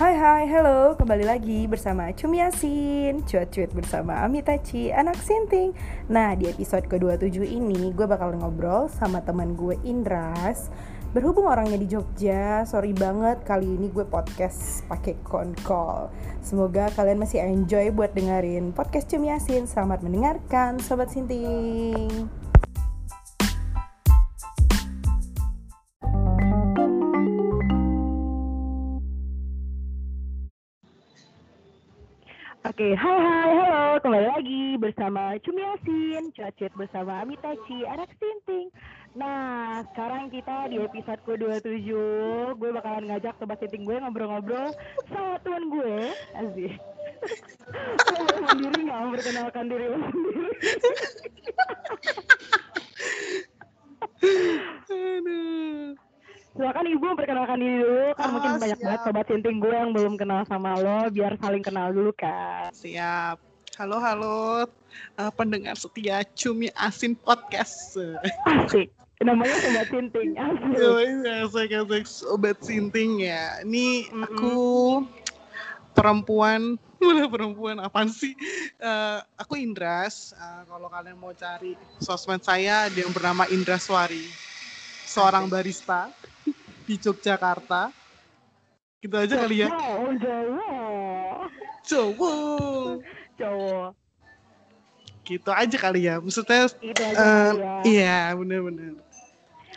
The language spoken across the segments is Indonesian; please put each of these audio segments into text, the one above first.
Hai hai, hello, kembali lagi bersama Cumi Yasin. Cuat-cuit bersama Amitachi, anak sinting. Nah, di episode ke-27 ini gue bakal ngobrol sama teman gue Indras. Berhubung orangnya di Jogja, sorry banget kali ini gue podcast pakai call. Semoga kalian masih enjoy buat dengerin podcast Cumi Yasin. Selamat mendengarkan, Sobat Sinting Oke, hai hai, halo, kembali lagi bersama Cumi Asin, cuat bersama Amitachi, anak sinting. Nah, sekarang kita di episode ke-27, gue bakalan ngajak sobat sinting gue ngobrol-ngobrol sama teman gue, Aziz. lo sendiri nggak memperkenalkan diri lo sendiri? Aduh. Silakan Ibu perkenalkan diri dulu kan oh, mungkin banyak siap. banget sobat sinting gue yang belum kenal sama lo biar saling kenal dulu kan. Siap. Halo halo uh, pendengar setia Cumi Asin Podcast. Asik. Namanya Sobat Sinting. Asik. Asik, asik. Sobat Sinting ya. Ini aku perempuan mana perempuan apa sih uh, aku Indras uh, kalau kalian mau cari sosmed saya ada yang bernama Indras Wari seorang barista di Yogyakarta. Gitu aja kali ya. Oh, Jawa. Jawa. Jawa. Gitu aja kali ya. Maksudnya gitu aja uh, ya. Iya, benar-benar.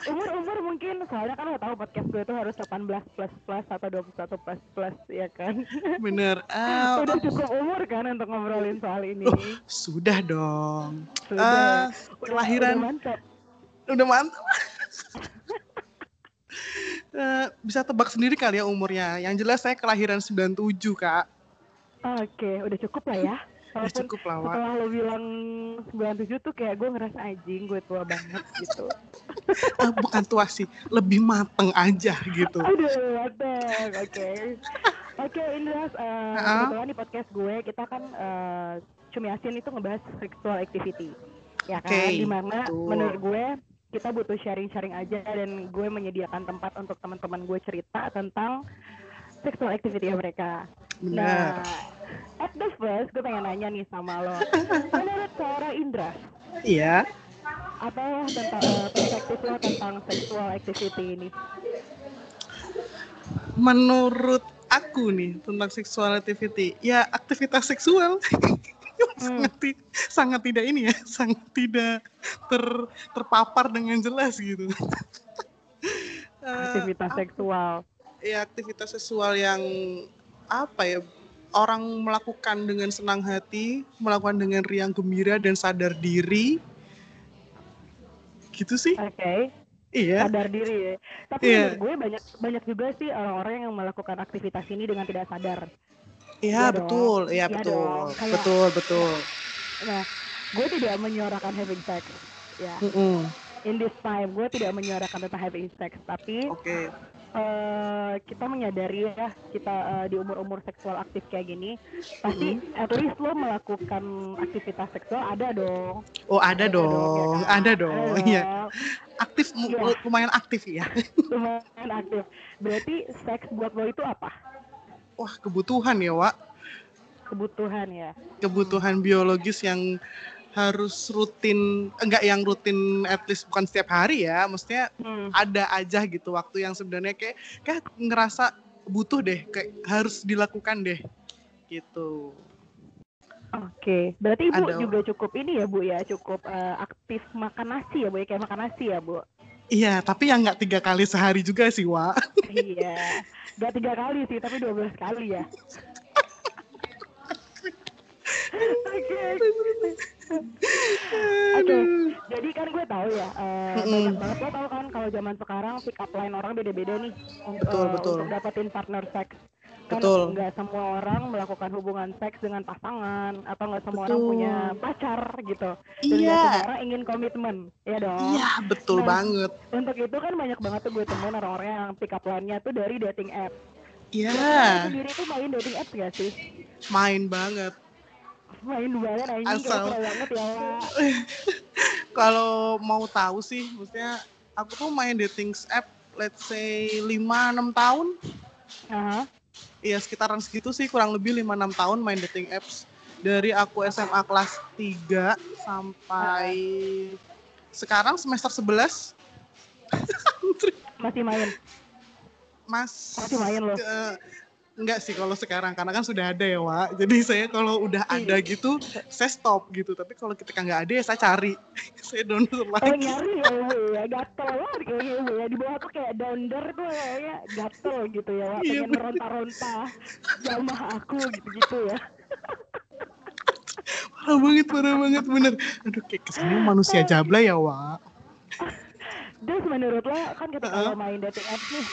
Umur-umur mungkin soalnya kan lo tahu podcast gue itu harus 18 plus plus atau 21 plus plus ya kan. Bener. Uh, Udah cukup umur kan untuk ngobrolin soal ini. Oh, sudah dong. Sudah. Uh, kelahiran. Udah mantap. Udah mantap. Uh, bisa tebak sendiri kali ya umurnya. Yang jelas saya kelahiran 97, Kak. Oke, udah cukup lah ya. Udah cukup lah, Wak. Setelah lo bilang 97 tuh kayak gue ngerasa anjing, gue tua banget gitu. uh, bukan tua sih, lebih mateng aja gitu. Aduh, mateng. Oke. Okay. Oke, okay, Indras, uh, uh -huh. kebetulan di podcast gue, kita kan uh, Cumi Asin itu ngebahas sexual activity. Ya kan? Okay, Di mana betul. menurut gue kita butuh sharing-sharing aja dan gue menyediakan tempat untuk teman-teman gue cerita tentang sexual activity mereka. Benar. Nah, at the first gue pengen nanya nih sama lo. Menurut Sarah Indra. Iya. Apa tentang uh, perspektif lo tentang sexual activity ini? Menurut aku nih tentang sexual activity, ya aktivitas seksual. sangat sangat tidak ini ya sangat tidak ter terpapar dengan jelas gitu aktivitas uh, seksual ya aktivitas seksual yang apa ya orang melakukan dengan senang hati melakukan dengan riang gembira dan sadar diri gitu sih oke okay. Iya. Sadar diri ya. Tapi yeah. gue banyak banyak juga sih orang-orang yang melakukan aktivitas ini dengan tidak sadar. Iya, ya betul, iya ya betul, Kayak, betul, betul. Nah, gue tidak menyuarakan having sex, ya. Mm -mm. In this time, gue tidak menyuarakan tentang having sex, tapi okay. uh, eh, kita menyadari ya, kita uh, di umur-umur seksual aktif kayak gini, pasti mm -hmm. at least lo melakukan aktivitas seksual ada dong. Oh ada, ada dong, dong ya kan? ada dong, iya. Aktif, ya. lumayan aktif ya. lumayan aktif. Berarti seks buat lo itu apa? Wah kebutuhan ya Wak kebutuhan ya kebutuhan biologis yang harus rutin enggak yang rutin at least bukan setiap hari ya maksudnya hmm. ada aja gitu waktu yang sebenarnya kayak kayak ngerasa butuh deh kayak harus dilakukan deh gitu Oke, berarti ibu ada. juga cukup ini ya bu ya, cukup uh, aktif makan nasi ya bu ya kayak makan nasi ya bu. Iya, tapi yang nggak tiga kali sehari juga sih, Wak. iya, nggak tiga kali sih, tapi dua belas kali ya. Oke. Oke, jadi kan gue tahu ya, uh, mm banyak banget lo tahu kan kalau zaman sekarang pick up line orang beda-beda nih betul, uh, betul. untuk dapetin partner seks Betul. nggak semua orang melakukan hubungan seks dengan pasangan atau nggak semua betul. orang punya pacar gitu. Dan iya. semua orang ingin komitmen ya dong. Iya betul nah, banget. untuk itu kan banyak banget tuh gue temuin orang-orang yang pick up line-nya tuh dari dating app. Iya. Yeah. sendiri tuh main dating app gak sih? Main banget. Main banget aja asal banget ya kalau mau tahu sih maksudnya aku tuh main dating app let's say 5 6 tahun. Uh -huh Iya sekitaran segitu sih kurang lebih 5-6 tahun main dating apps. Dari aku SMA kelas 3 sampai sekarang semester 11 masih main? Mas masih main loh. uh, Enggak sih kalau sekarang karena kan sudah ada ya Wak. Jadi saya kalau udah iya. ada gitu saya stop gitu. Tapi kalau kita nggak ada ya saya cari. saya download lagi. Oh nyari ya ya gatel lah kayaknya ya di bawah tuh kayak downer tuh kayaknya gatel gitu ya Wak. Iya, Pengen meronta-ronta jamah aku gitu-gitu ya. parah banget, parah banget bener. Aduh kayak kesannya manusia jabla ya Wak. Terus menurut lo kan kita uh -uh. main dating apps nih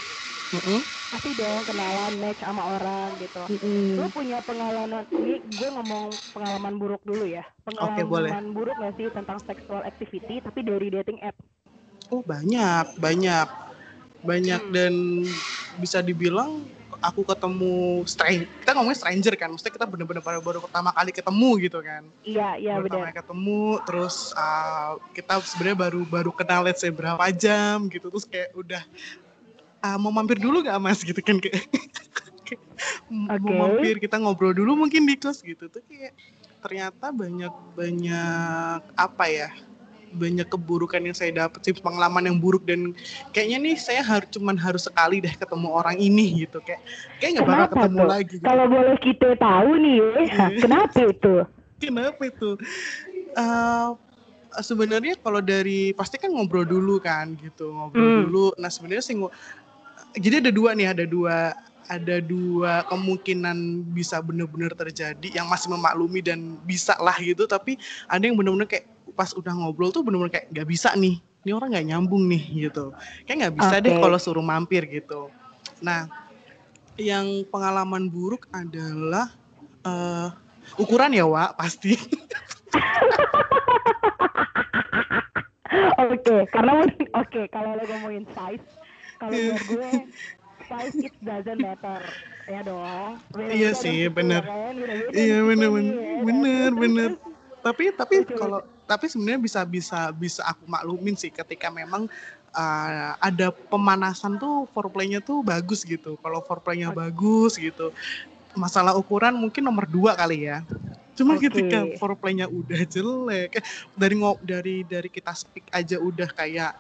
mm-hmm. pasti dong kenalan match sama orang gitu mm-hmm. lu punya pengalaman ini gue ngomong pengalaman buruk dulu ya pengalaman okay, boleh. buruk gak sih tentang sexual activity tapi dari dating app oh banyak banyak banyak hmm. dan bisa dibilang aku ketemu stranger kita ngomongin stranger kan maksudnya kita bener-bener baru, baru pertama kali ketemu gitu kan iya iya benar pertama ketemu terus uh, kita sebenarnya baru baru kenal let's say berapa jam gitu terus kayak udah uh, mau mampir dulu gak mas gitu kan kayak okay. mau mampir kita ngobrol dulu mungkin di kelas gitu tuh kayak ternyata banyak banyak apa ya banyak keburukan yang saya dapat sih pengalaman yang buruk dan kayaknya nih saya harus cuman harus sekali deh ketemu orang ini gitu kayak kayak nggak bakal ketemu tuh? lagi gitu. kalau boleh kita tahu nih ya, kenapa itu kenapa itu uh, sebenarnya kalau dari pasti kan ngobrol dulu kan gitu ngobrol hmm. dulu nah sebenarnya sih jadi ada dua nih, ada dua ada dua kemungkinan bisa benar-benar terjadi yang masih memaklumi dan bisa lah gitu. Tapi ada yang benar-benar kayak pas udah ngobrol tuh benar-benar kayak nggak bisa nih. Ini orang nggak nyambung nih gitu. Kayak nggak bisa okay. deh kalau suruh mampir gitu. Nah yang pengalaman buruk adalah uh, ukuran ya Wak pasti. Oke, okay, karena oke okay, kalau lo ngomongin size, kalau iya. gue size it doesn't matter. Ya dong. Iya sih benar kan? iya benar benar benar tapi tapi kalau tapi sebenarnya bisa bisa bisa aku maklumin sih ketika memang uh, ada pemanasan tuh foreplaynya tuh bagus gitu. Kalau foreplaynya okay. bagus gitu. Masalah ukuran mungkin nomor dua kali ya. Cuma okay. ketika foreplaynya udah jelek dari dari dari kita speak aja udah kayak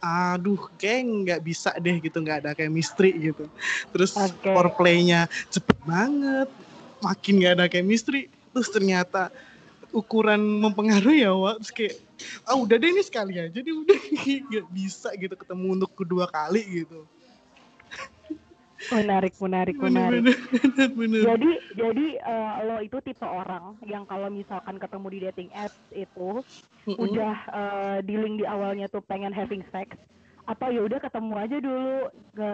aduh geng nggak bisa deh gitu nggak ada chemistry gitu. Terus okay. foreplaynya cepet banget makin nggak ada chemistry terus ternyata ukuran mempengaruhi ya Wak. Terus kayak ah udah deh ini sekali aja deh udah nggak bisa gitu ketemu untuk kedua kali gitu menarik menarik menarik. bener, bener, bener. jadi jadi uh, lo itu tipe orang yang kalau misalkan ketemu di dating apps itu mm -hmm. udah uh, dealing di awalnya tuh pengen having sex atau ya udah ketemu aja dulu ke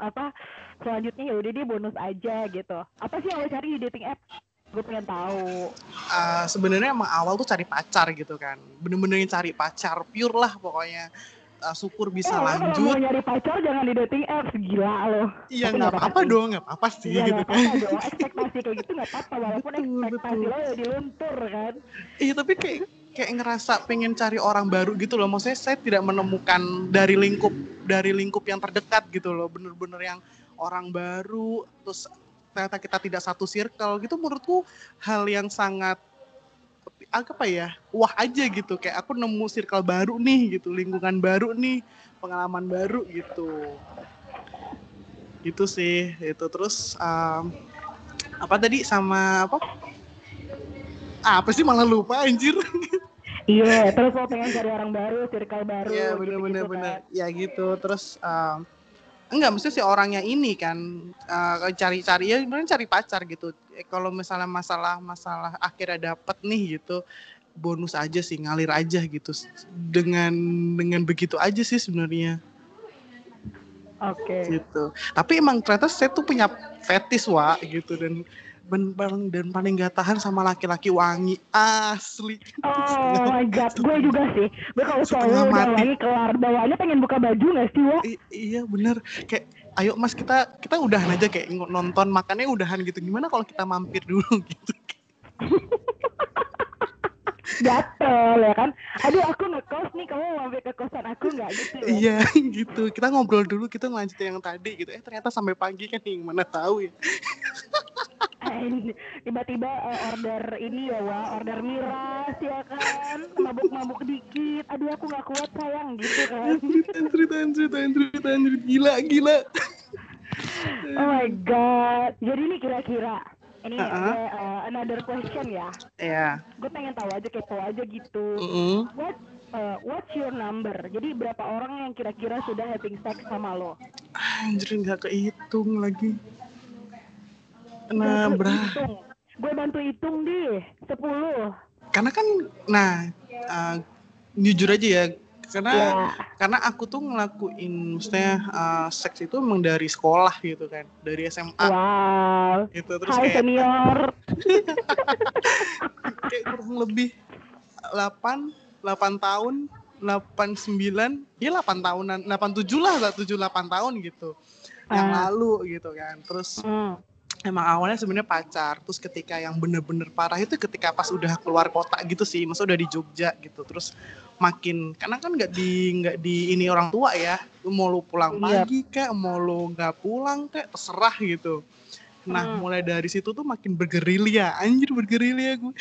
apa selanjutnya ya udah dia bonus aja gitu. Apa sih yang lo cari di dating apps? Gue pengen tahu. Uh, sebenarnya emang awal tuh cari pacar gitu kan. Bener-bener cari pacar pure lah pokoknya uh, syukur bisa eh, lanjut. Kalau mau nyari pacar jangan di dating apps gila loh. Iya nggak apa-apa dong, nggak apa-apa sih ya, gitu kan. Apa dong, ekspektasi kayak gitu nggak apa-apa walaupun betul, ekspektasi betul. lo ya diluntur kan. Iya tapi kayak kayak ngerasa pengen cari orang baru gitu loh. Maksudnya saya tidak menemukan dari lingkup dari lingkup yang terdekat gitu loh. Bener-bener yang orang baru terus ternyata kita tidak satu circle gitu menurutku hal yang sangat apa ya wah aja gitu. Kayak aku nemu circle baru nih gitu lingkungan baru nih pengalaman baru gitu. Itu sih itu terus um, apa tadi sama apa? Apa sih malah lupa anjir? Iya terus mau pengen cari orang baru circle baru iya bener gitu, bener gitu, bener. Kan. ya gitu terus um, enggak mesti si orangnya ini kan uh, cari-cari ya sebenarnya cari pacar gitu. Eh, kalau misalnya masalah masalah akhirnya dapet nih gitu bonus aja sih ngalir aja gitu. Dengan dengan begitu aja sih sebenarnya. Oke. Okay. gitu. Tapi emang ternyata saya tuh punya fetis wa gitu. Dan ben, paling dan paling gak tahan sama laki-laki wangi asli. Oh my god, gue juga sih. Gue kalau cowok udah wangi kelar bawaannya pengen buka baju gak sih, Wak? iya bener. Kayak ayo mas kita kita udahan aja kayak nonton makannya udahan gitu. Gimana kalau kita mampir dulu gitu? gatel ya kan aduh aku ngekos nih kamu mau mampir ke kosan aku nggak gitu ya? iya gitu kita ngobrol dulu kita lanjutin yang tadi gitu eh ternyata sampai pagi kan yang mana tahu ya eh, tiba-tiba uh, order ini ya wa order miras ya kan mabuk-mabuk dikit aduh aku nggak kuat sayang gitu kan anjrit anjrit anjrit anjrit gila gila oh my god jadi ini kira-kira ini uh -uh. uh, another question ya. Iya. Yeah. Gue pengen tahu aja kepo aja gitu. Mm -hmm. What uh, what's your number? Jadi berapa orang yang kira-kira sudah having sex sama lo? Anjir nggak kehitung lagi. Nah, berapa? Gue bantu hitung deh, 10. Karena kan, nah, uh, jujur aja ya, karena yeah. karena aku tuh ngelakuin maksudnya uh, seks itu emang dari sekolah gitu kan dari SMA wow gitu terus Hai kayak senior kayak kurang lebih 8 8 tahun 89 ya 8 tahunan 87 lah 7 8 tahun gitu uh. yang ah. lalu gitu kan terus mm emang awalnya sebenarnya pacar terus ketika yang bener-bener parah itu ketika pas udah keluar kota gitu sih masa udah di Jogja gitu. Terus makin karena kan nggak di nggak di ini orang tua ya mau lu pulang iya. pagi kayak mau lu nggak pulang kayak terserah gitu. Nah hmm. mulai dari situ tuh makin bergerilya. Anjir bergerilya gue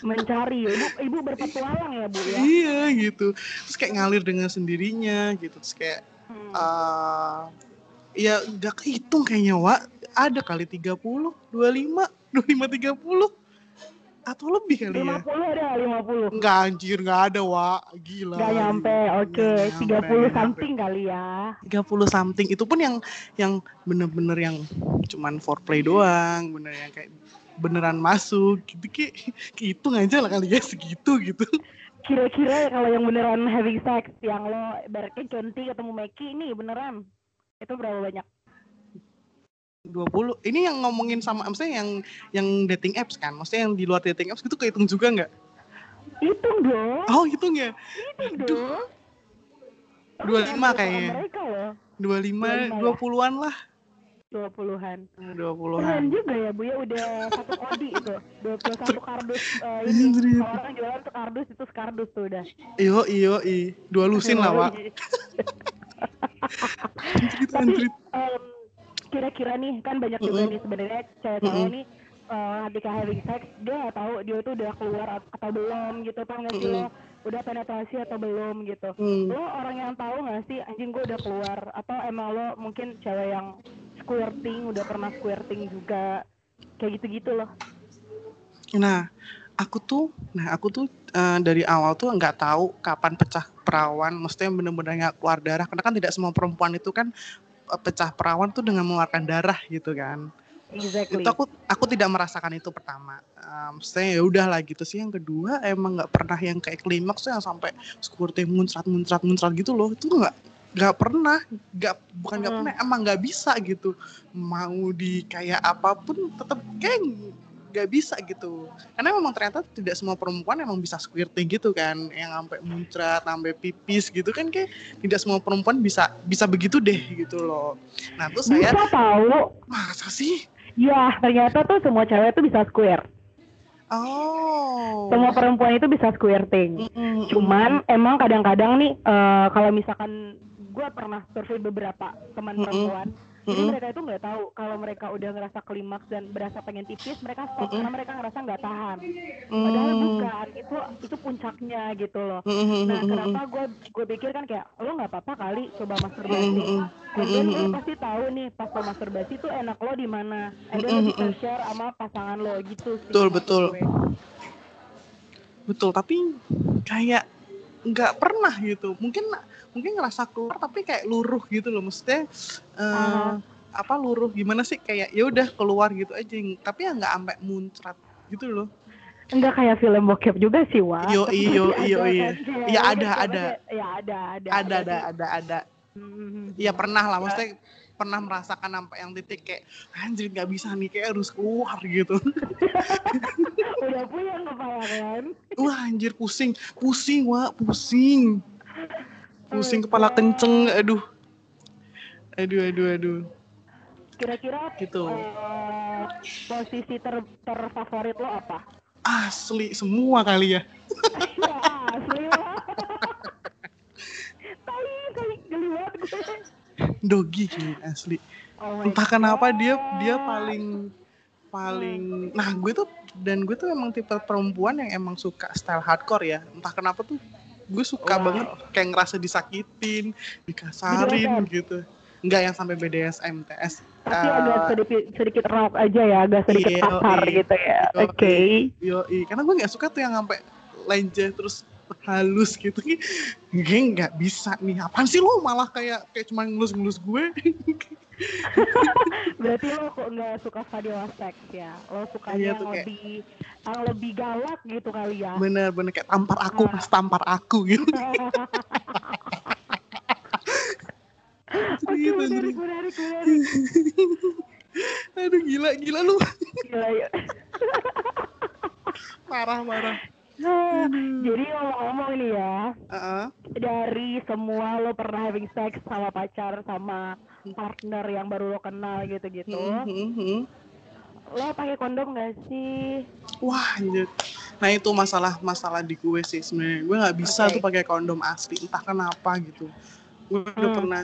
mencari ibu ibu berpetualang ya bu ya? Iya gitu. Terus kayak ngalir dengan sendirinya gitu. Terus kayak hmm. uh, ya nggak kehitung kayaknya Wak. Ada kali 30, 25, 25 30 atau lebih kali 50 ya? 50 ada 50 Enggak anjir, enggak ada Wak. Gila. Enggak nyampe, oke. okay. 30 something kali ya. 30 something, itu pun yang yang bener-bener yang cuman foreplay doang. Bener yang kayak beneran masuk. Gitu kayak hitung aja lah kali ya segitu gitu. Kira-kira kalau yang beneran having sex yang lo ibaratnya conti ketemu Meki ini beneran itu berapa banyak? 20 ini yang ngomongin sama maksudnya yang yang dating apps kan? Maksudnya yang di luar dating apps itu kehitung juga nggak? Hitung dong. Oh hitung ya? Hitung dong. Dua lima kayaknya. dua lima dua puluhan lah. Dua puluhan. Dua puluhan. Juga ya bu ya. Udah satu kodi itu. Dua puluh satu kardus uh, ini. Orang jualan tuh kardus itu kardus tuh udah. Iyo iyo i. Dua lusin lah pak tapi um, kira-kira nih kan banyak juga nih sebenarnya cewek-cewek nih uh, ketika having sex dia nggak tahu dia tuh udah keluar atau belum gitu kan nggak sih lo? Udah penetrasi atau belum gitu. Mm. lo orang yang tahu nggak sih anjing gue udah keluar atau emang lo mungkin cewek yang squirting udah pernah squirting juga kayak gitu-gitu loh. Nah aku tuh nah aku tuh uh, dari awal tuh nggak tahu kapan pecah perawan maksudnya bener-bener nggak keluar darah karena kan tidak semua perempuan itu kan pecah perawan tuh dengan mengeluarkan darah gitu kan. Exactly. Itu aku aku tidak merasakan itu pertama. Um, saya ya udah lah gitu sih. Yang kedua emang nggak pernah yang kayak klimaks yang sampai squirting muncrat muncrat muncrat gitu loh. Itu nggak nggak pernah nggak bukan nggak hmm. pernah emang nggak bisa gitu mau di kayak apa pun tetap kayak gak bisa gitu. Karena memang ternyata tidak semua perempuan emang bisa squirting gitu kan. Yang sampai muncrat sampai pipis gitu kan kayak tidak semua perempuan bisa bisa begitu deh gitu loh. Nah terus bisa saya tahu. Masa sih? Ya ternyata tuh semua cewek tuh bisa square Oh. Semua perempuan itu bisa squirting. Mm -mm, Cuman emang kadang-kadang nih uh, kalau misalkan gue pernah survei beberapa teman mm -mm. perempuan jadi mereka itu nggak tahu kalau mereka udah ngerasa klimaks dan berasa pengen tipis, mereka stop karena mereka ngerasa nggak tahan. Padahal bukan, itu itu puncaknya gitu loh. Nah kenapa gue gue pikir kan kayak lo nggak apa-apa kali coba masturbasi. Kemudian lo pasti tahu nih pas lo masturbasi tuh enak lo di mana. Ada lo bisa share sama pasangan lo gitu. Sih, betul betul. Gue. Betul tapi kayak nggak pernah gitu. Mungkin mungkin ngerasa keluar tapi kayak luruh gitu loh maksudnya uh, uh. apa luruh gimana sih kayak ya udah keluar gitu aja tapi ya nggak sampai muncrat gitu loh Enggak kayak film bokep juga sih, Wah. Yo iyo iyo iya. Ya ada ada. Ya ada ada. Ada ada ada ada. Hmm. Ya pernah lah, maksudnya pernah merasakan sampai yang titik kayak anjir nggak bisa nih kayak harus keluar gitu. Udah puyeng kepala kan? Wah anjir pusing, pusing wah pusing pusing kepala kenceng aduh aduh aduh aduh kira-kira gitu uh, posisi ter terfavorit lo apa asli semua kali ya. ya asli lah. Tapi kali geli banget gue. Dogi kayaknya asli. Oh Entah kenapa dia dia paling paling nah gue tuh dan gue tuh emang tipe perempuan yang emang suka style hardcore ya entah kenapa tuh gue suka Wow. banget kayak ngerasa disakitin dikasarin gitu Enggak yang sampai BDSM TS Tapi Eh, agak sedikit sedikit rock aja ya, agak sedikit kasar gitu ya. Oke. Yoi, karena gue nggak suka tuh yang sampai lenje terus halus gitu gue nggak bisa nih apaan sih lo malah kayak kayak cuma ngelus-ngelus gue Berarti lo kok nggak suka vanilla sex ya? Lo sukanya Iya yang kayak- lebih yang lebih galak gitu kali ya? bener-bener kayak tampar aku Nah. pas tampar aku gitu Oke, Gitu, menarik, menarik, menarik. aduh gila gila lu Gila ya. parah parah Nah, jadi ngomong-ngomong nih ya, Heeh. dari semua lo pernah having sex sama pacar sama partner yang baru lo kenal gitu-gitu, Hmm, hmm, hmm. lo pakai kondom gak sih? Wah, anjir. Nah itu masalah masalah di gue sih sebenarnya. Gue nggak bisa Oke. tuh pakai kondom asli, entah kenapa gitu. Gue udah Hmm. pernah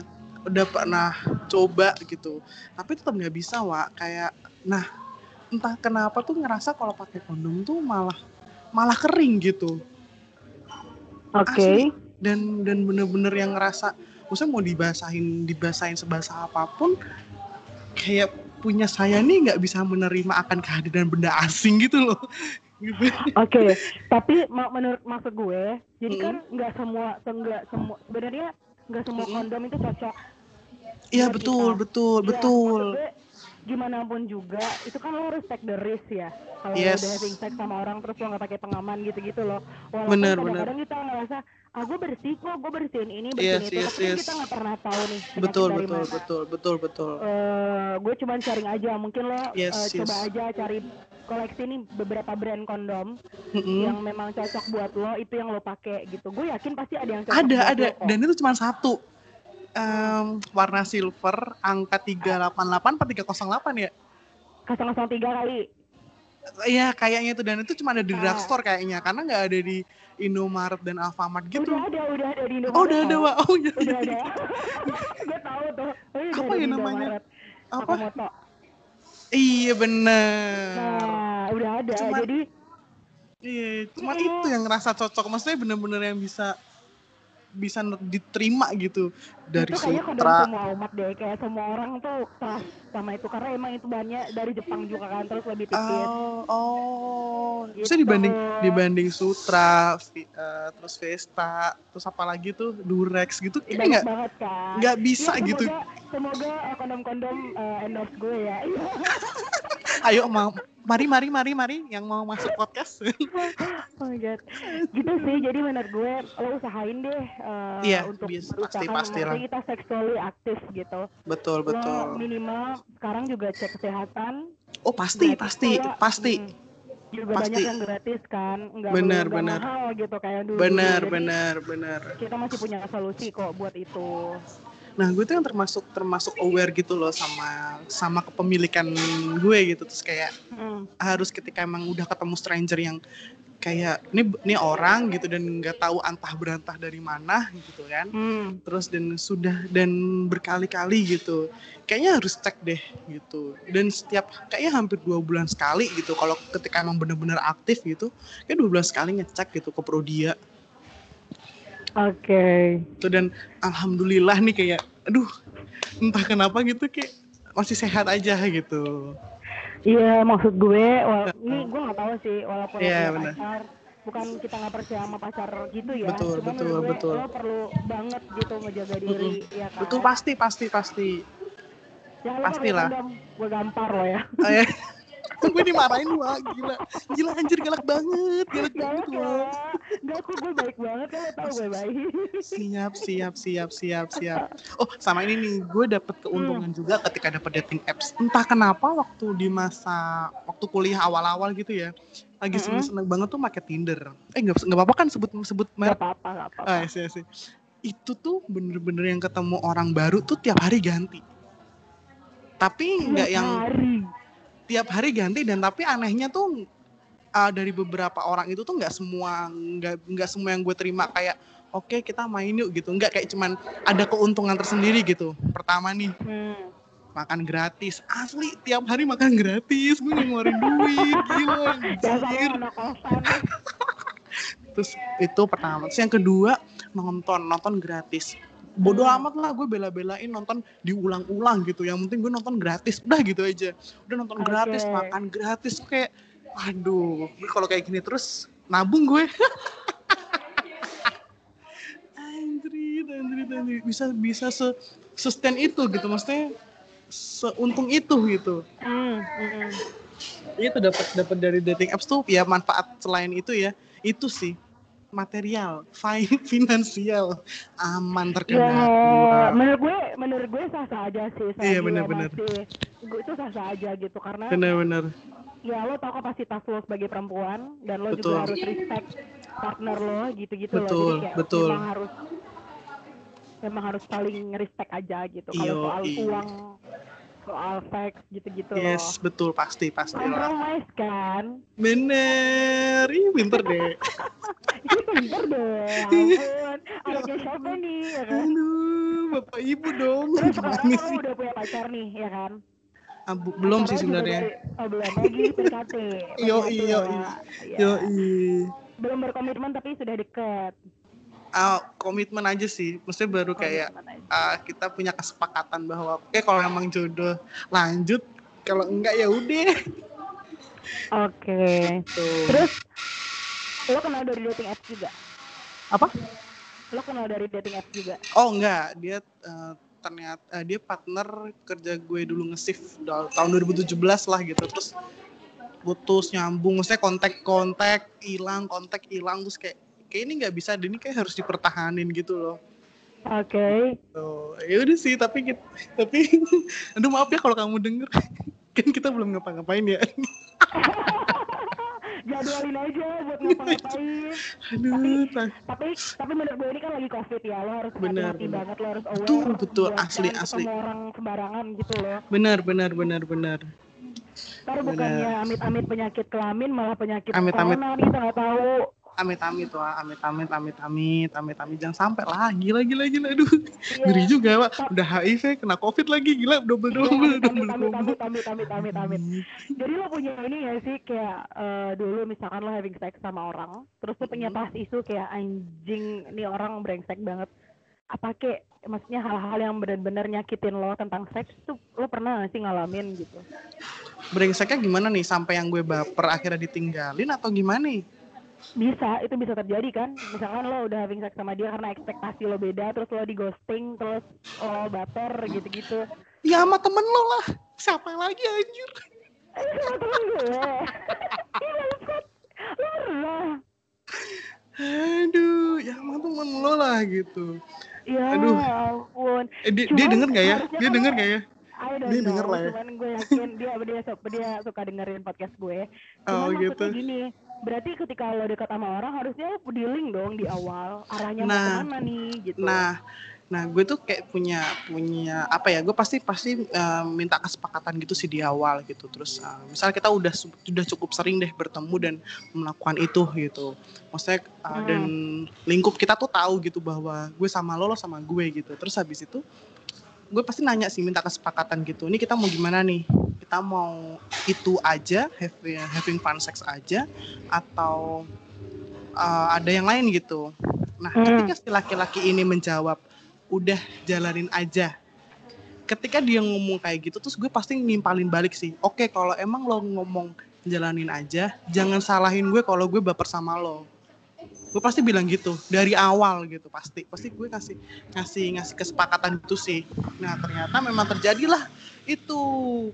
udah pernah coba gitu, tapi tetap nggak bisa, Wak. Kayak, nah entah kenapa tuh ngerasa kalau pakai kondom tuh malah malah kering gitu. Oke. Dan dan bener-bener yang ngerasa, maksudnya mau dibasahin dibasahin sebasah apa pun, kayak punya saya nih nggak bisa menerima akan kehadiran benda asing gitu loh. Gitu. Oke, tapi ma- menurut maksud gue, jadi kan nggak semua, nggak semua, sebenarnya nggak semua kondom itu cocok. Iya betul, kita. betul, Ya, betul. maksud gue, gimana pun juga, itu kan lo harus take the risk ya. Kalau Yes. udah having sex sama orang terus lo nggak pakai pengaman gitu-gitu loh. Walaupun kadang-kadang kita ngerasa, ah gue bersih kok, gue bersihin ini, bersihin Yes, itu, yes, tapi kan yes. kita nggak pernah tahu nih. Betul, dari betul, mana. betul, betul, betul. Eh, gue cuman sharing aja, mungkin lo Yes, coba yes. aja cari koleksi nih beberapa brand kondom Mm-mm. yang memang cocok buat lo itu yang lo pakai gitu gue yakin pasti ada yang cocok Ada, ada. lo. Dan itu cuma satu. Em, warna silver, angka 388 atau 308 ya? 003 kali Iya, kayaknya itu. Dan itu cuma ada di Ah. drugstore kayaknya. Karena nggak ada di Indomaret dan Alfamart gitu. udah ada udah ada di Indomaret Oh, udah ada. Wak. Oh, iya. udah ada gue tahu tuh oh, iya, Apa ya namanya? Apa? Iya, bener. nah udah ada Cuman- jadi Iya, cuma itu yang ngerasa cocok. Maksudnya bener-bener yang bisa bisa diterima gitu dari itu kayaknya sutra. semua umat deh kayak semua orang tuh trust sama itu. Karena emang itu banyak dari Jepang juga kan terus lebih tipis Oh, oh. Gitu. Maksudnya dibanding dibanding Sutra, Vi- eh, terus Vesta, terus apa lagi tuh? Durex gitu, banyak nggak nggak bisa Ya, gitu. semoga, semoga eh, kondom-kondom eh, endorse gue ya. Ayo mau, mari mari mari mari yang mau masuk podcast. oh my god gitu sih jadi menurut gue lo usahain deh eh, Iya, untuk berusaha pasti- pastilah. maksudnya kita sexually aktif gitu betul lo betul. minimal sekarang juga cek kesehatan Oh pasti pasti pula. pasti. Hmm. juga Pasti. banyak yang gratis kan nggak Bener, nggak bener. mahal gitu kayak dulu Benar Jadi, benar benar. kita masih punya solusi kok buat itu Nah gue tuh yang termasuk termasuk aware gitu loh sama sama kepemilikan gue gitu. Terus kayak Hmm. harus ketika emang udah ketemu stranger yang kayak ini ini orang gitu dan nggak tahu antah berantah dari mana gitu kan. Hmm. terus dan sudah dan berkali-kali gitu. Kayaknya harus cek deh gitu. Dan setiap kayaknya hampir dua bulan sekali gitu. Kalau ketika emang bener-bener aktif gitu kayak dua bulan sekali ngecek gitu ke Prodia Oke. tuh dan alhamdulillah nih kayak aduh entah kenapa gitu kayak masih sehat aja gitu Iya, maksud gue, wal ini gue nggak tahu sih, walaupun punya benar. pacar, bukan kita nggak percaya sama pacar gitu ya. Betul, Cuma betul, gue, betul. Lo perlu banget gitu ngejaga diri, ya kan. betul pasti pasti pasti Jangan lupa pastilah. Gue gampar lo ya. Oh, ya. gue dimarahin wah gila gila anjir galak banget galak banget ya. wah Enggak, kok gue baik banget, lo tau gue baik. siap siap siap siap siap oh sama ini nih gue dapet keuntungan juga ketika dapet dating apps entah kenapa waktu di masa waktu kuliah awal-awal gitu ya lagi Mm-mm. seneng-seneng banget tuh pakai Tinder eh nggak nggak apa-apa kan sebut sebut Gak merek apa-apa, gak apa-apa. ah iya, iya. itu tuh bener-bener yang ketemu orang baru tuh tiap hari ganti tapi nggak yang hari. Tiap hari ganti dan tapi anehnya tuh uh, dari beberapa orang itu tuh nggak semua nggak nggak semua yang gue terima kayak oke okay, kita main yuk gitu. Nggak kayak cuman ada keuntungan tersendiri gitu. Pertama nih hmm. makan gratis. Asli tiap hari makan gratis. Gue ngeluarin duit gila anjir. terus itu pertama. Terus yang kedua nonton nonton gratis bodoh hmm. amat lah gue bela-belain nonton diulang-ulang gitu. Yang penting gue nonton gratis udah gitu aja. Udah nonton okay. gratis makan gratis kayak aduh gue kalau kayak gini terus nabung gue. Anjrit anjrit anjrit. Bisa bisa se sustain itu gitu maksudnya seuntung itu gitu. Hmm, hmm. itu dapat dapat dari dating apps tuh ya manfaat selain itu ya. Itu sih material, finansial aman terkendali. Ya, menurut gue, menurut gue sah-sah aja sih. Iya benar-benar. Gue itu sah-sah aja gitu karena. Benar-benar. Ya lo tau kapasitas lo sebagai perempuan dan lo betul. juga harus respect partner lo gitu-gitu loh. Jadi kayak betul. memang harus memang harus saling respect aja gitu. Kalau soal uang soal seks gitu-gitu. Yes loh. betul pasti pasti compromise kan? Bener ih pinter deh. Ini pinter deh ampun. Anaknya siapa nih ya kan? Aduh bapak ibu dong. Terus sekarang kamu udah punya pacar nih ya kan? Ah, belum sih sebenarnya. Oh, belum lagi PDKT. Yo yo yo Belum berkomitmen tapi sudah deket uh, komitmen aja sih. Maksudnya baru kayak uh, kita punya kesepakatan bahwa oke okay, kalau emang jodoh lanjut kalau enggak ya udah. Oke. Okay. terus lo kenal dari dating apps juga? Apa? Lo kenal dari dating apps juga? Oh enggak. Dia uh, ternyata uh, dia partner kerja gue dulu nge-shift tahun 2017 lah gitu. Terus putus nyambung. Maksudnya kontak-kontak hilang kontak hilang terus kayak kayak ini nggak bisa ini kayak harus dipertahanin gitu loh Oke. Okay. Oh, ya udah sih, tapi tapi aduh maaf ya kalau kamu denger. kan kita belum ngapa-ngapain ya. Jadwalin aja buat ngapa-ngapain. Aduh, tapi, tapi tapi menurut gue ini kan lagi covid ya, lo harus hati-hati banget, lo harus aware. Betul, betul, asli asli. Ketemu orang sembarangan gitu loh. Benar, benar, benar, benar. Ntar bukannya amit-amit penyakit kelamin malah penyakit amit, amit. corona kita nggak tahu amit-amit wah amit-amit amit-amit amit-amit. Jangan sampai lah gila gila gila. Aduh iya. ngeri juga pak. Udah HIV kena covid lagi gila double double iya, double double. amit amit amit amit amit jadi lo punya ini ya sih kayak uh, dulu misalkan lo having sex sama orang terus lo punya pas isu kayak anjing ini orang brengsek banget. Apa kek maksudnya hal-hal yang benar-benar nyakitin lo tentang seks tuh lo pernah gak sih ngalamin gitu? Brengseknya gimana nih sampai yang gue baper akhirnya ditinggalin atau gimana nih bisa itu bisa terjadi kan misalkan lo udah having sex sama dia karena ekspektasi lo beda terus lo di ghosting terus lo baper gitu-gitu ya sama temen lo lah siapa lagi anjir sama temen gue lo pernah aduh ya sama temen lo lah gitu Ya Aduh. ampun. Eh, dia, dia denger gak ya? Dia denger gak ya? Dia denger lah ya. Cuman gue yakin dia dia dia suka dengerin podcast gue. Oh, cuman oh, gitu. gini, berarti ketika lo dekat sama orang harusnya lo dealing dong di awal arahnya nah, mau ke mana nih gitu. Nah, nah gue tuh kayak punya punya apa ya? Gue pasti pasti uh, minta kesepakatan gitu sih di awal gitu. Terus uh, misalnya kita udah sudah cukup sering deh bertemu dan melakukan itu gitu. Maksudnya uh, hmm. dan lingkup kita tuh tahu gitu bahwa gue sama lo lo sama gue gitu. Terus habis itu gue pasti nanya sih minta kesepakatan gitu ini kita mau gimana nih kita mau itu aja having, having fun sex aja atau uh, ada yang lain gitu. Nah hmm. ketika si laki-laki ini menjawab udah jalanin aja. Ketika dia ngomong kayak gitu terus gue pasti nimpalin balik sih oke kalau emang lo ngomong jalanin aja jangan salahin gue kalau gue baper sama lo. Gue pasti bilang gitu dari awal gitu pasti. Pasti gue kasih ngasih ngasih kesepakatan itu sih. Nah ternyata memang terjadilah itu.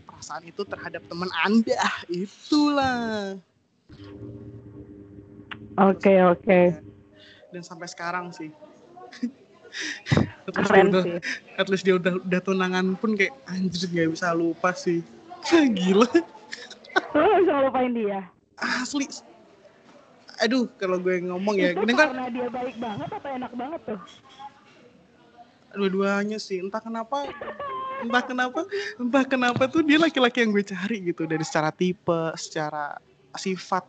Perasaan itu terhadap teman anda. Itulah. Oke okay, oke. Okay. dan sampai sekarang sih. At least, dia udah, at least dia udah udah tunangan pun kayak anjir gak bisa lupa sih. Gila. Lo bisa lupain dia? Asli. Aduh kalau gue ngomong ya. Itu kan karena dia baik banget atau enak banget tuh? Dua-duanya sih. Entah kenapa entah kenapa entah kenapa tuh dia laki-laki yang gue cari gitu. Dari secara tipe secara sifat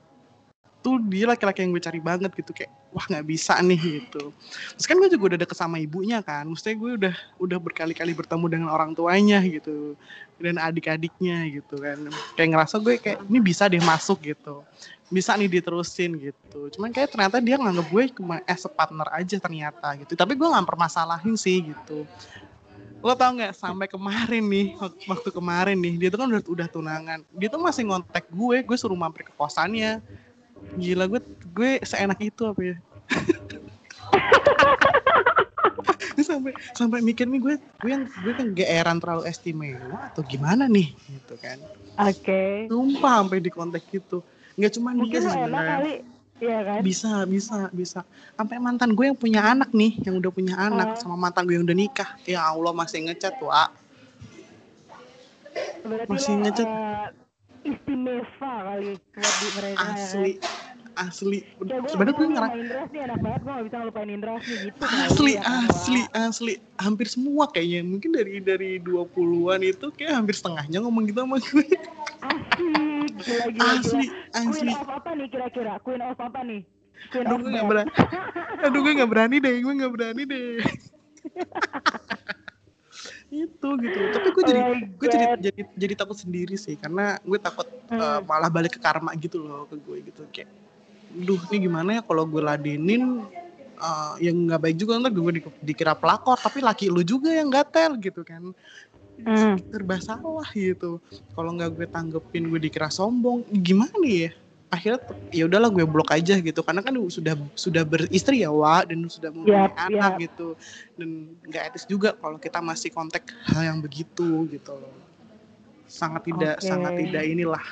tuh dia laki-laki yang gue cari banget gitu. Kayak wah nggak bisa nih gitu. Terus kan gue juga udah deket sama ibunya kan. Maksudnya gue udah udah berkali-kali bertemu dengan orang tuanya gitu. Dan adik-adiknya gitu kan. Kayak ngerasa gue kayak ini bisa deh masuk gitu. Bisa nih diterusin gitu. Cuman kayak ternyata dia nganggep gue cuma as a partner aja ternyata gitu. Tapi gue nggak permasalahin sih gitu lo tau nggak sampai kemarin nih waktu kemarin nih dia tuh kan udah udah tunangan. Dia tuh masih ngontek gue gue suruh mampir ke kosannya. Gila gue gue seenak itu apa ya? Sampai sampai mikir nih gue gue yang gue kan geeran terlalu istimewa atau gimana nih gitu kan. Oke. Okay. sumpah sampai di kontak gitu. Nggak cuma dia sebenarnya Iya kan? Bisa, bisa, bisa. Sampai mantan gue yang punya anak nih, yang udah punya anak uh. sama mantan gue yang udah nikah. Ya Allah masih ngechat, Wak. masih ngechat. Uh, istimewa kali buat di mereka ya Asli. Ya Asli. Ya, Sebenarnya gue ngerasa Indras nih enak banget gue gak bisa ngelupain Indras nih gitu. Asli, ya, asli, asli. Hampir semua kayaknya. Mungkin dari dari 20-an itu kayak hampir setengahnya ngomong gitu sama gue. Asli gila gila asli gila. asli Queen of apa nih kira-kira Queen of apa nih Queen aduh gue gak berani aduh gue gak berani deh gue gak berani deh itu gitu tapi gue jadi oh gue jadi jadi jadi takut sendiri sih karena gue takut hmm. uh, malah balik ke karma gitu loh ke gue gitu kayak duh ini gimana ya kalau gue ladenin uh, yang nggak baik juga ntar gue di, dikira pelakor tapi laki lu juga yang gatel gitu kan. Hmm. serba salah gitu. Kalau nggak gue tanggepin gue dikira sombong gimana ya? Akhirnya ya udahlah gue blok aja gitu. Karena kan sudah sudah beristri ya wa dan sudah mempunyai yep, anak yep. gitu. Dan nggak etis juga kalau kita masih kontak hal yang begitu gitu. Loh sangat tidak okay. sangat tidak inilah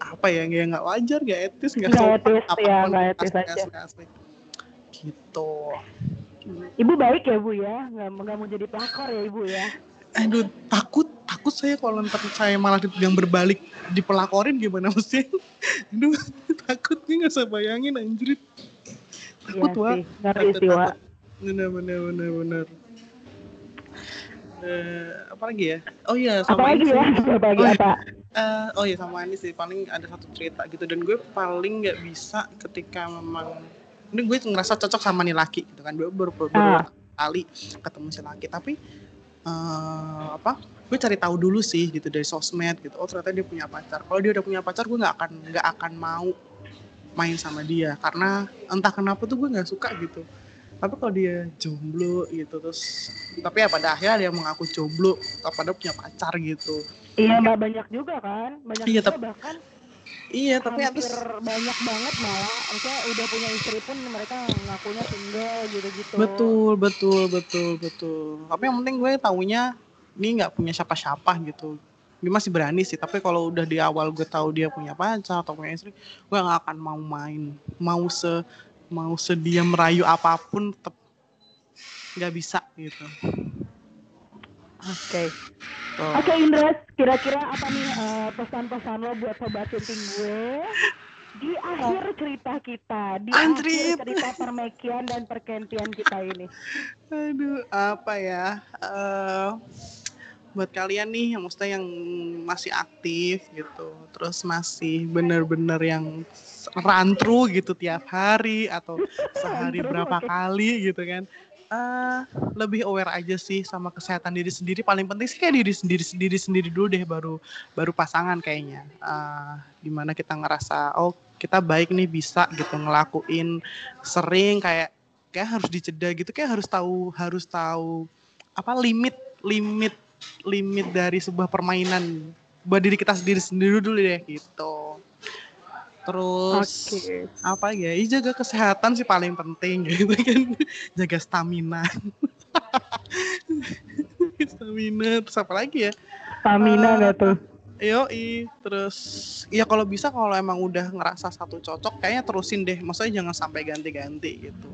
apa ya nggak nggak wajar nggak etis nggak sopan apa ya, gak etis asli, aja. Asli, asli. gitu. Ibu baik ya bu ya? Nggak nggak mau jadi pelakor ya ibu ya? Aduh takut takut saya kalau ntar saya malah yang berbalik dipelakorin gimana mesti aduh takut nih nggak usah bayangin anjir takut iya wah ngeri sih wah bener bener bener bener. Uh, apa lagi ya? Oh iya sama apa lagi ya? apa lagi oh, apa uh, oh iya sama ini sih. Paling ada satu cerita gitu. Dan gue paling nggak bisa ketika memang ini gue ngerasa cocok sama nih laki gitu kan. Gue baru baru, baru ah. kali ketemu si laki. Tapi uh, apa gue cari tahu dulu sih gitu dari sosmed gitu. Oh ternyata dia punya pacar. Kalau dia udah punya pacar gue nggak akan nggak akan mau main sama dia. Karena entah kenapa tuh gue nggak suka gitu. Tapi kalau dia jomblo gitu terus tapi ya pada akhirnya dia mengaku jomblo pada punya pacar gitu iya banyak juga kan banyak iya, juga bahkan Iya, tapi hampir atas... banyak banget malah. Maksudnya udah punya istri pun mereka ngakunya single gitu-gitu. Betul, betul, betul, betul. Tapi yang penting gue taunya ini nggak punya siapa-siapa gitu. Dia masih berani sih, tapi kalau udah di awal gue tahu dia punya pacar atau punya istri, gue nggak akan mau main. Mau se mau sedia merayu apa pun tetap nggak bisa gitu. Oke. Okay. Oh. Oke okay, Indra, kira-kira apa nih uh, pesan-pesan lo buat sobat syuting gue di akhir cerita kita, di Andri. akhir cerita permekian dan perkentian kita ini? Aduh, apa ya? Uh, buat kalian nih yang maksudnya yang masih aktif gitu, terus masih bener-bener yang rantru gitu tiap hari atau sehari berapa kali gitu kan uh, lebih aware aja sih sama kesehatan diri sendiri. Paling penting sih kayak diri sendiri sendiri sendiri dulu deh baru baru pasangan kayaknya. Uh, di mana kita ngerasa oh kita baik nih bisa gitu ngelakuin sering kayak kayak harus diceda gitu kayak harus tahu harus tahu apa limit limit limit dari sebuah permainan buat diri kita sendiri sendiri dulu deh gitu terus okay. apa ya ya jaga kesehatan sih paling penting gitu kan jaga stamina stamina terus apa lagi ya stamina uh, gak tuh Yo, terus ya kalau bisa kalau emang udah ngerasa satu cocok kayaknya terusin deh. Maksudnya jangan sampai ganti-ganti gitu.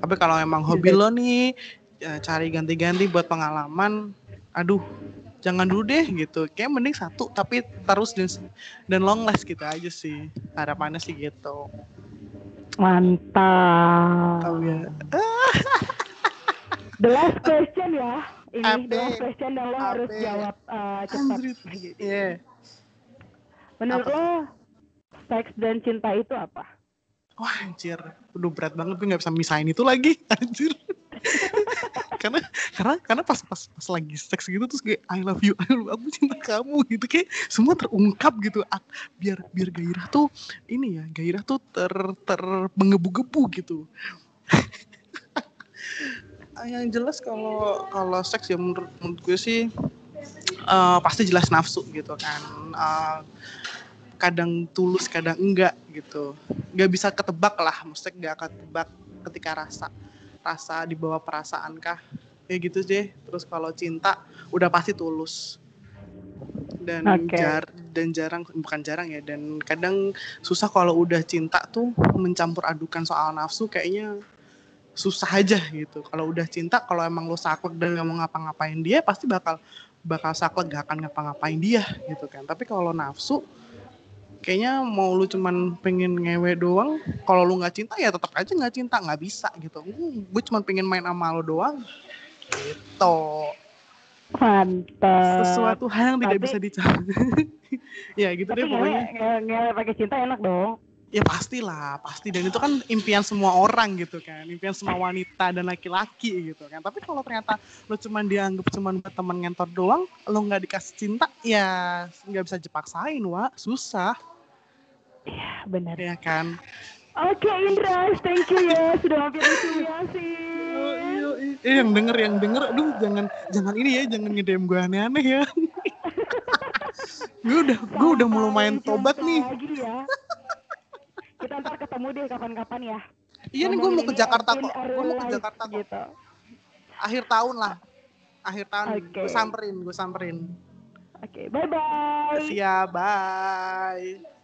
Tapi kalau emang hobi iya. lo nih ya cari ganti-ganti buat pengalaman, aduh jangan dulu deh gitu kayak mending satu tapi terus dan dan long last gitu aja sih harapannya sih gitu mantap ya. the last question ya ini Ape. the last question dan lo Ape. harus jawab uh, cepat gitu. yeah. menurut apa? lo seks dan cinta itu apa wah anjir udah berat banget gue nggak bisa misahin itu lagi anjir karena karena karena pas pas pas lagi seks gitu terus kayak I love you I love you, aku cinta kamu gitu. Kayak semua terungkap gitu. Biar biar gairah tuh ini ya gairah tuh ter ter menggebu-gebu gitu. Yang jelas kalau kalau seks ya menurut, menurut gue sih uh, pasti jelas nafsu gitu kan. Uh, kadang tulus kadang enggak gitu. Nggak bisa ketebak lah mesti nggak ketebak ketika rasa rasa dibawa perasaan kah ya gitu deh terus kalau cinta udah pasti tulus. Dan okay. jar dan jarang bukan jarang ya dan kadang susah kalau udah cinta tuh mencampur adukan soal nafsu kayaknya susah aja gitu. Kalau udah cinta kalau emang lo saklek dan nggak mau ngapa-ngapain dia pasti bakal bakal saklek gak akan ngapa-ngapain dia gitu kan. Tapi kalau nafsu kayaknya mau lu cuman pengen ngewe doang kalau lu nggak cinta ya tetap aja nggak cinta nggak bisa gitu. Hmm, gue cuman pengen main sama lo doang. Gitu. Mantap. Sesuatu hal yang tidak bisa dicapai ya gitu deh pokoknya. ngewe pakai cinta enak dong. Ya pastilah pasti. Dan itu kan impian semua orang gitu kan. Impian semua wanita dan laki-laki gitu kan. Tapi kalau ternyata lo cuma dianggap cuma buat teman ngentor doang lo nggak dikasih cinta ya nggak bisa dipaksain wa susah ya benar ya kan Oke okay, Indra, thank you ya sudah mampir di sini sih. Oh, iya, iya. Eh, yang denger, yang denger, aduh jangan jangan ini ya, jangan ngedem gue aneh-aneh ya. gue udah, gue udah mulai main tobat nih. Lagi ya kita ntar ketemu deh kapan-kapan ya iya nih gue mau ke Jakarta kok gue mau ke Jakarta kok gitu. akhir tahun lah akhir tahun okay. gue samperin gue samperin oke okay, bye bye siap bye